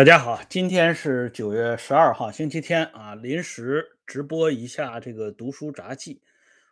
大家好，今天是九月十二号，星期天啊，临时直播一下这个读书杂记，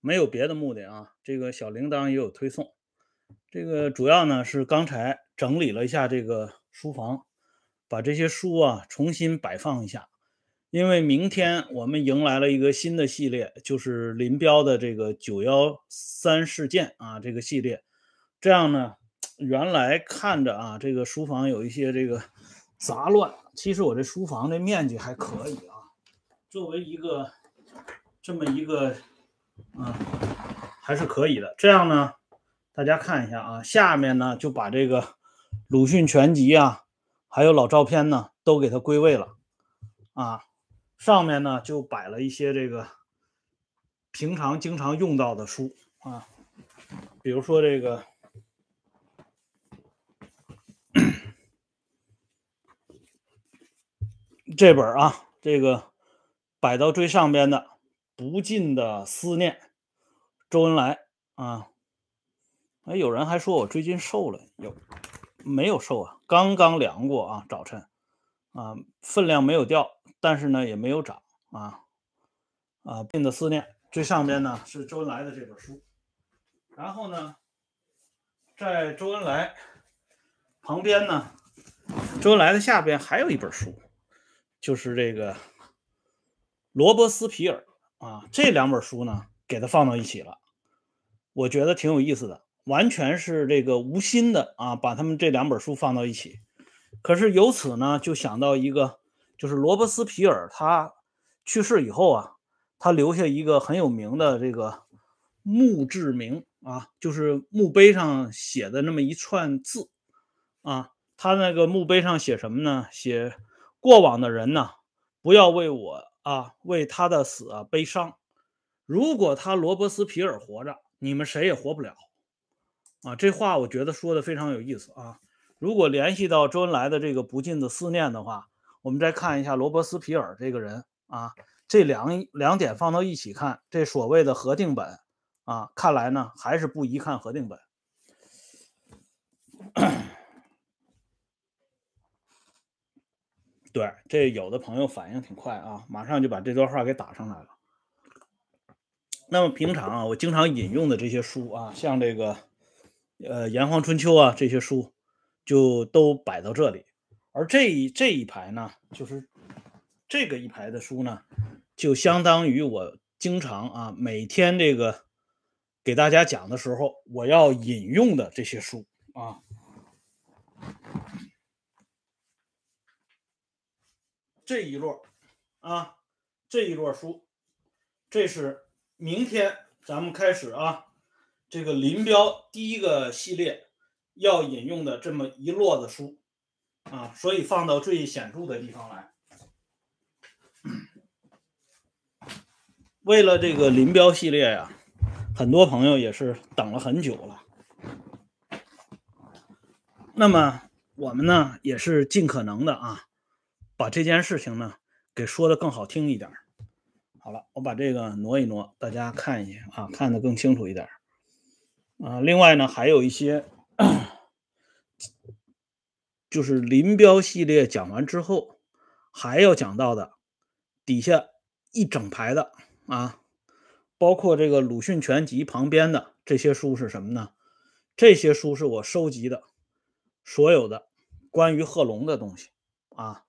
没有别的目的啊。这个小铃铛也有推送，这个主要呢是刚才整理了一下这个书房，把这些书啊重新摆放一下，因为明天我们迎来了一个新的系列，就是林彪的这个九幺三事件啊这个系列，这样呢，原来看着啊这个书房有一些这个。杂乱，其实我这书房的面积还可以啊。作为一个这么一个，嗯，还是可以的。这样呢，大家看一下啊，下面呢就把这个鲁迅全集啊，还有老照片呢，都给它归位了啊。上面呢就摆了一些这个平常经常用到的书啊，比如说这个。这本啊，这个摆到最上边的《不尽的思念》，周恩来啊。哎，有人还说我最近瘦了，有没有瘦啊？刚刚量过啊，早晨啊，分量没有掉，但是呢也没有长啊啊。《尽的思念》最上边呢是周恩来的这本书，然后呢，在周恩来旁边呢，周恩来的下边还有一本书。就是这个罗伯斯皮尔啊，这两本书呢，给他放到一起了，我觉得挺有意思的，完全是这个无心的啊，把他们这两本书放到一起。可是由此呢，就想到一个，就是罗伯斯皮尔他去世以后啊，他留下一个很有名的这个墓志铭啊，就是墓碑上写的那么一串字啊，他那个墓碑上写什么呢？写。过往的人呢，不要为我啊，为他的死啊悲伤。如果他罗伯斯皮尔活着，你们谁也活不了啊！这话我觉得说的非常有意思啊。如果联系到周恩来的这个不尽的思念的话，我们再看一下罗伯斯皮尔这个人啊，这两两点放到一起看，这所谓的核定本啊，看来呢还是不宜看核定本。对，这有的朋友反应挺快啊，马上就把这段话给打上来了。那么平常啊，我经常引用的这些书啊，像这个呃《炎黄春秋》啊这些书，就都摆到这里。而这一这一排呢，就是这个一排的书呢，就相当于我经常啊每天这个给大家讲的时候，我要引用的这些书啊。这一摞啊，这一摞书，这是明天咱们开始啊，这个林彪第一个系列要引用的这么一摞子书啊，所以放到最显著的地方来。为了这个林彪系列呀，很多朋友也是等了很久了。那么我们呢，也是尽可能的啊。把这件事情呢给说的更好听一点。好了，我把这个挪一挪，大家看一下啊，看得更清楚一点。啊，另外呢，还有一些，就是林彪系列讲完之后还要讲到的，底下一整排的啊，包括这个鲁迅全集旁边的这些书是什么呢？这些书是我收集的所有的关于贺龙的东西啊。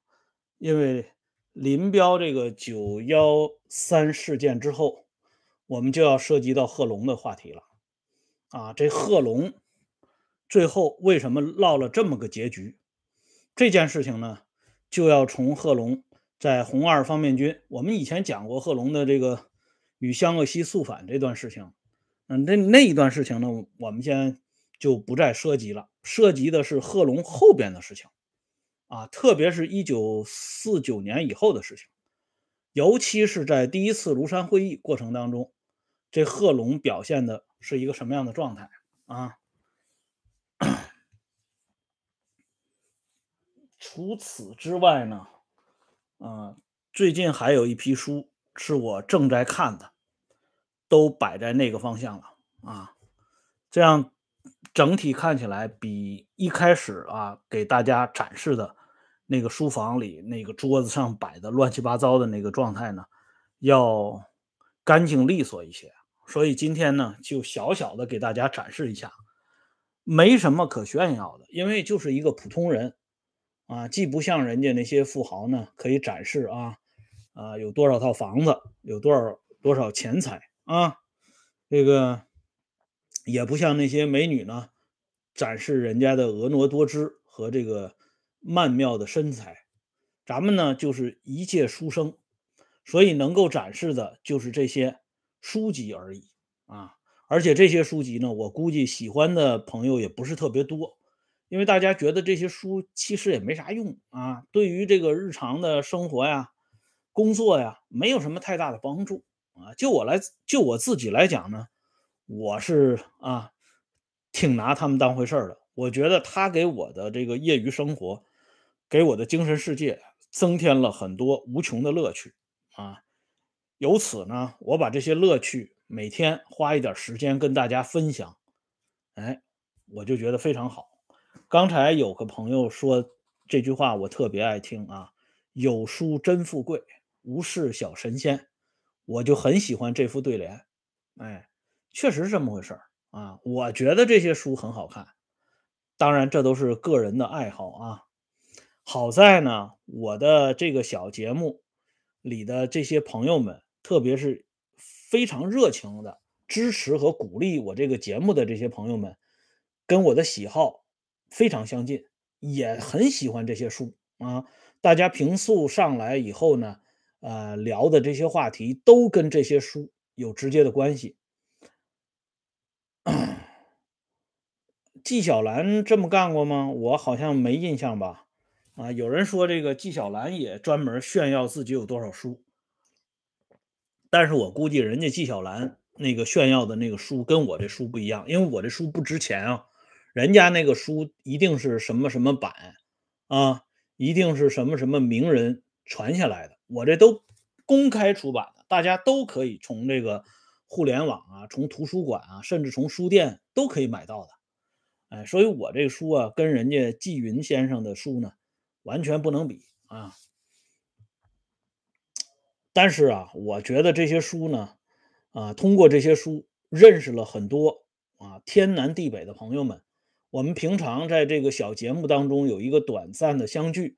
因为林彪这个九幺三事件之后，我们就要涉及到贺龙的话题了。啊，这贺龙最后为什么落了这么个结局？这件事情呢，就要从贺龙在红二方面军，我们以前讲过贺龙的这个与湘鄂西肃反这段事情。嗯，那那一段事情呢，我们先就不再涉及了，涉及的是贺龙后边的事情。啊，特别是一九四九年以后的事情，尤其是在第一次庐山会议过程当中，这贺龙表现的是一个什么样的状态啊？除此之外呢，啊，最近还有一批书是我正在看的，都摆在那个方向了啊，这样整体看起来比一开始啊给大家展示的。那个书房里那个桌子上摆的乱七八糟的那个状态呢，要干净利索一些。所以今天呢，就小小的给大家展示一下，没什么可炫耀的，因为就是一个普通人啊，既不像人家那些富豪呢，可以展示啊啊有多少套房子，有多少多少钱财啊，这个也不像那些美女呢，展示人家的婀娜多姿和这个曼妙的身材。咱们呢，就是一介书生，所以能够展示的就是这些。书籍而已啊，而且这些书籍呢，我估计喜欢的朋友也不是特别多，因为大家觉得这些书其实也没啥用啊，对于这个日常的生活呀、工作呀，没有什么太大的帮助啊。就我来，就我自己来讲呢，我是啊，挺拿他们当回事儿的。我觉得他给我的这个业余生活，给我的精神世界增添了很多无穷的乐趣啊。由此呢，我把这些乐趣每天花一点时间跟大家分享，哎，我就觉得非常好。刚才有个朋友说这句话，我特别爱听啊，“有书真富贵，无事小神仙”，我就很喜欢这副对联。哎，确实是这么回事儿啊。我觉得这些书很好看，当然这都是个人的爱好啊。好在呢，我的这个小节目里的这些朋友们。特别是非常热情的支持和鼓励我这个节目的这些朋友们，跟我的喜好非常相近，也很喜欢这些书啊。大家平素上来以后呢，呃，聊的这些话题都跟这些书有直接的关系。纪晓岚这么干过吗？我好像没印象吧。啊，有人说这个纪晓岚也专门炫耀自己有多少书。但是我估计人家纪晓岚那个炫耀的那个书跟我这书不一样，因为我这书不值钱啊，人家那个书一定是什么什么版啊，一定是什么什么名人传下来的，我这都公开出版的，大家都可以从这个互联网啊，从图书馆啊，甚至从书店都可以买到的，哎，所以我这书啊，跟人家纪云先生的书呢，完全不能比啊。但是啊，我觉得这些书呢，啊，通过这些书认识了很多啊天南地北的朋友们。我们平常在这个小节目当中有一个短暂的相聚，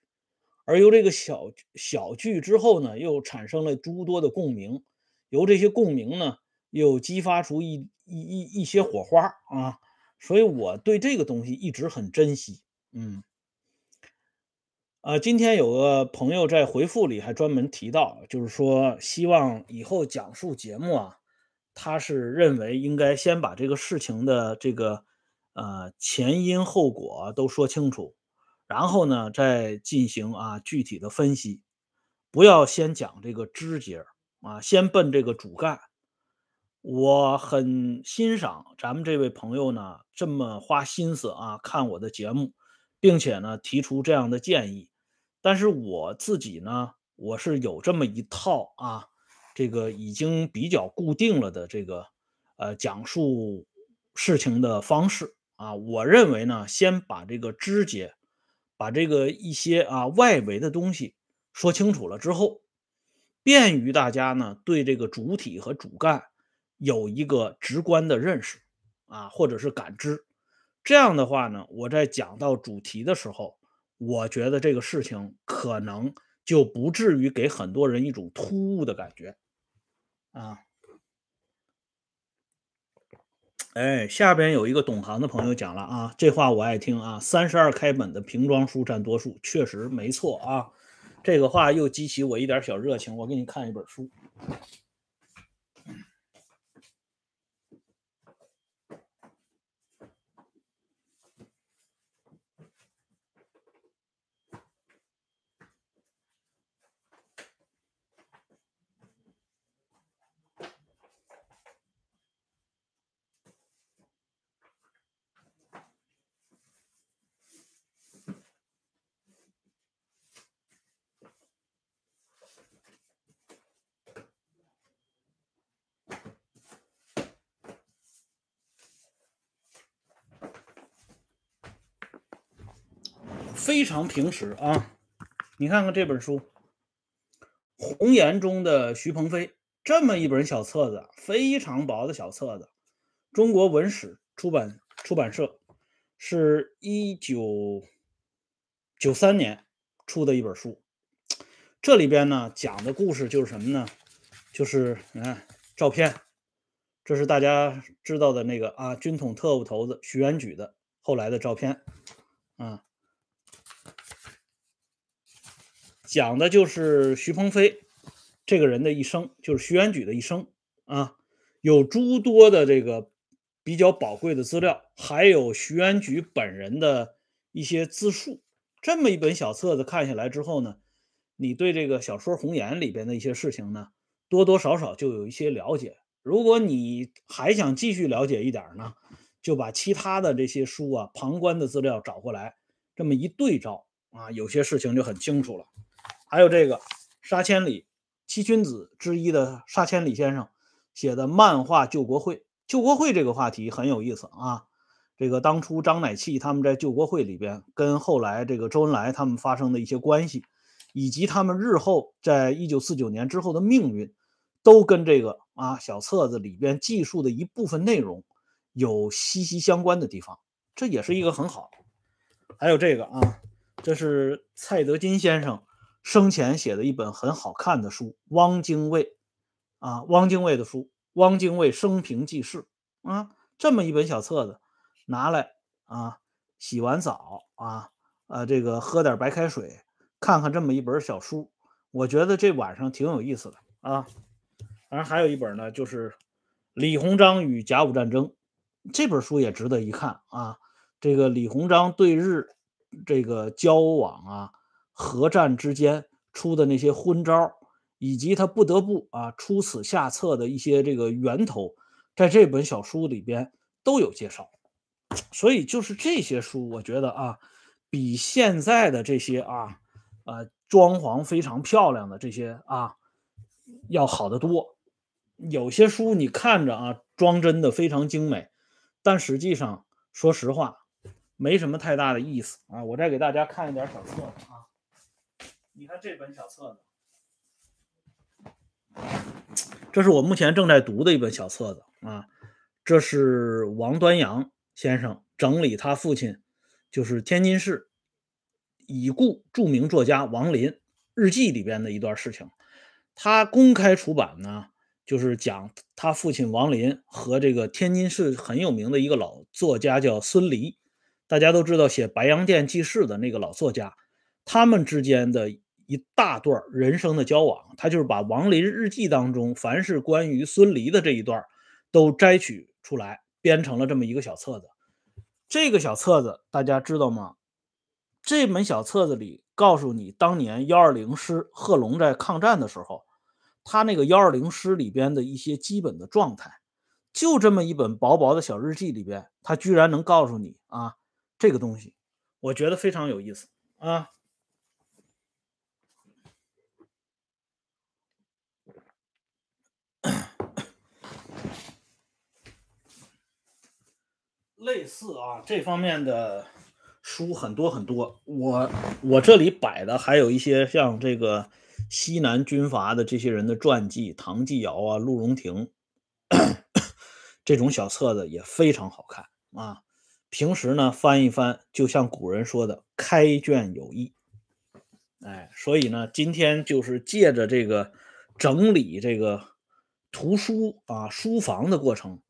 而由这个小小聚之后呢，又产生了诸多的共鸣，由这些共鸣呢，又激发出一一一一些火花啊。所以我对这个东西一直很珍惜，嗯。呃，今天有个朋友在回复里还专门提到，就是说希望以后讲述节目啊，他是认为应该先把这个事情的这个呃前因后果都说清楚，然后呢再进行啊具体的分析，不要先讲这个枝节啊，先奔这个主干。我很欣赏咱们这位朋友呢这么花心思啊看我的节目，并且呢提出这样的建议。但是我自己呢，我是有这么一套啊，这个已经比较固定了的这个呃讲述事情的方式啊。我认为呢，先把这个枝节，把这个一些啊外围的东西说清楚了之后，便于大家呢对这个主体和主干有一个直观的认识啊，或者是感知。这样的话呢，我在讲到主题的时候。我觉得这个事情可能就不至于给很多人一种突兀的感觉，啊，哎，下边有一个懂行的朋友讲了啊，这话我爱听啊，三十二开本的瓶装书占多数，确实没错啊，这个话又激起我一点小热情，我给你看一本书。非常平实啊，你看看这本书，《红岩》中的徐鹏飞，这么一本小册子，非常薄的小册子，中国文史出版出版社是一九九三年出的一本书。这里边呢讲的故事就是什么呢？就是你看照片，这是大家知道的那个啊，军统特务头子徐元举的后来的照片，啊，讲的就是徐鹏飞这个人的一生，就是徐元举的一生啊，有诸多的这个比较宝贵的资料，还有徐元举本人的一些自述。这么一本小册子看下来之后呢？你对这个小说《红颜》里边的一些事情呢，多多少少就有一些了解。如果你还想继续了解一点呢，就把其他的这些书啊、旁观的资料找过来，这么一对照啊，有些事情就很清楚了。还有这个沙千里七君子之一的沙千里先生写的漫画救国会，救国会这个话题很有意思啊。这个当初张乃器他们在救国会里边跟后来这个周恩来他们发生的一些关系。以及他们日后在一九四九年之后的命运，都跟这个啊小册子里边记述的一部分内容有息息相关的地方，这也是一个很好。还有这个啊，这是蔡德金先生生前写的一本很好看的书，汪精卫啊，汪精卫的书《汪精卫生平记事》啊，这么一本小册子，拿来啊，洗完澡啊，呃，这个喝点白开水。看看这么一本小书，我觉得这晚上挺有意思的啊。当然还有一本呢，就是李鸿章与甲午战争这本书也值得一看啊。这个李鸿章对日这个交往啊，核战之间出的那些昏招，以及他不得不啊出此下策的一些这个源头，在这本小书里边都有介绍。所以就是这些书，我觉得啊，比现在的这些啊。啊，装潢非常漂亮的这些啊，要好得多。有些书你看着啊，装帧的非常精美，但实际上，说实话，没什么太大的意思啊。我再给大家看一点小册子，你看这本小册子，这是我目前正在读的一本小册子啊，这是王端阳先生整理他父亲，就是天津市。已故著名作家王林日记里边的一段事情，他公开出版呢，就是讲他父亲王林和这个天津市很有名的一个老作家叫孙犁，大家都知道写《白洋淀记事》的那个老作家，他们之间的一大段人生的交往，他就是把王林日记当中凡是关于孙犁的这一段都摘取出来，编成了这么一个小册子。这个小册子大家知道吗？这本小册子里告诉你，当年幺二零师贺龙在抗战的时候，他那个幺二零师里边的一些基本的状态，就这么一本薄薄的小日记里边，他居然能告诉你啊，这个东西，我觉得非常有意思啊。类似啊，这方面的。书很多很多，我我这里摆的还有一些像这个西南军阀的这些人的传记，唐继尧啊、陆荣廷这种小册子也非常好看啊。平时呢翻一翻，就像古人说的“开卷有益”。哎，所以呢，今天就是借着这个整理这个图书啊、书房的过程，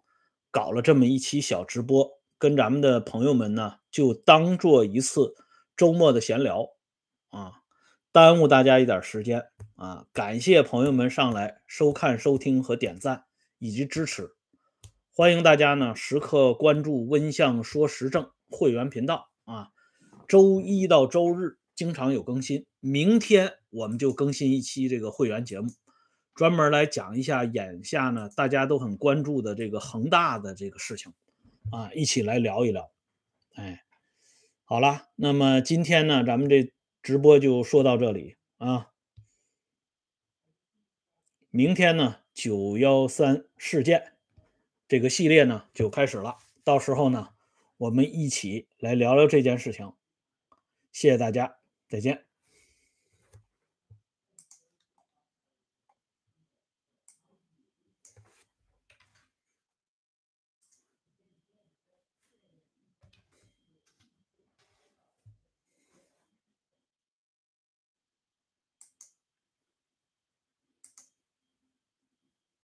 搞了这么一期小直播。跟咱们的朋友们呢，就当做一次周末的闲聊啊，耽误大家一点时间啊！感谢朋友们上来收看、收听和点赞以及支持，欢迎大家呢时刻关注“温相说时政”会员频道啊，周一到周日经常有更新。明天我们就更新一期这个会员节目，专门来讲一下眼下呢大家都很关注的这个恒大的这个事情。啊，一起来聊一聊，哎，好了，那么今天呢，咱们这直播就说到这里啊。明天呢，九幺三事件这个系列呢就开始了，到时候呢，我们一起来聊聊这件事情。谢谢大家，再见。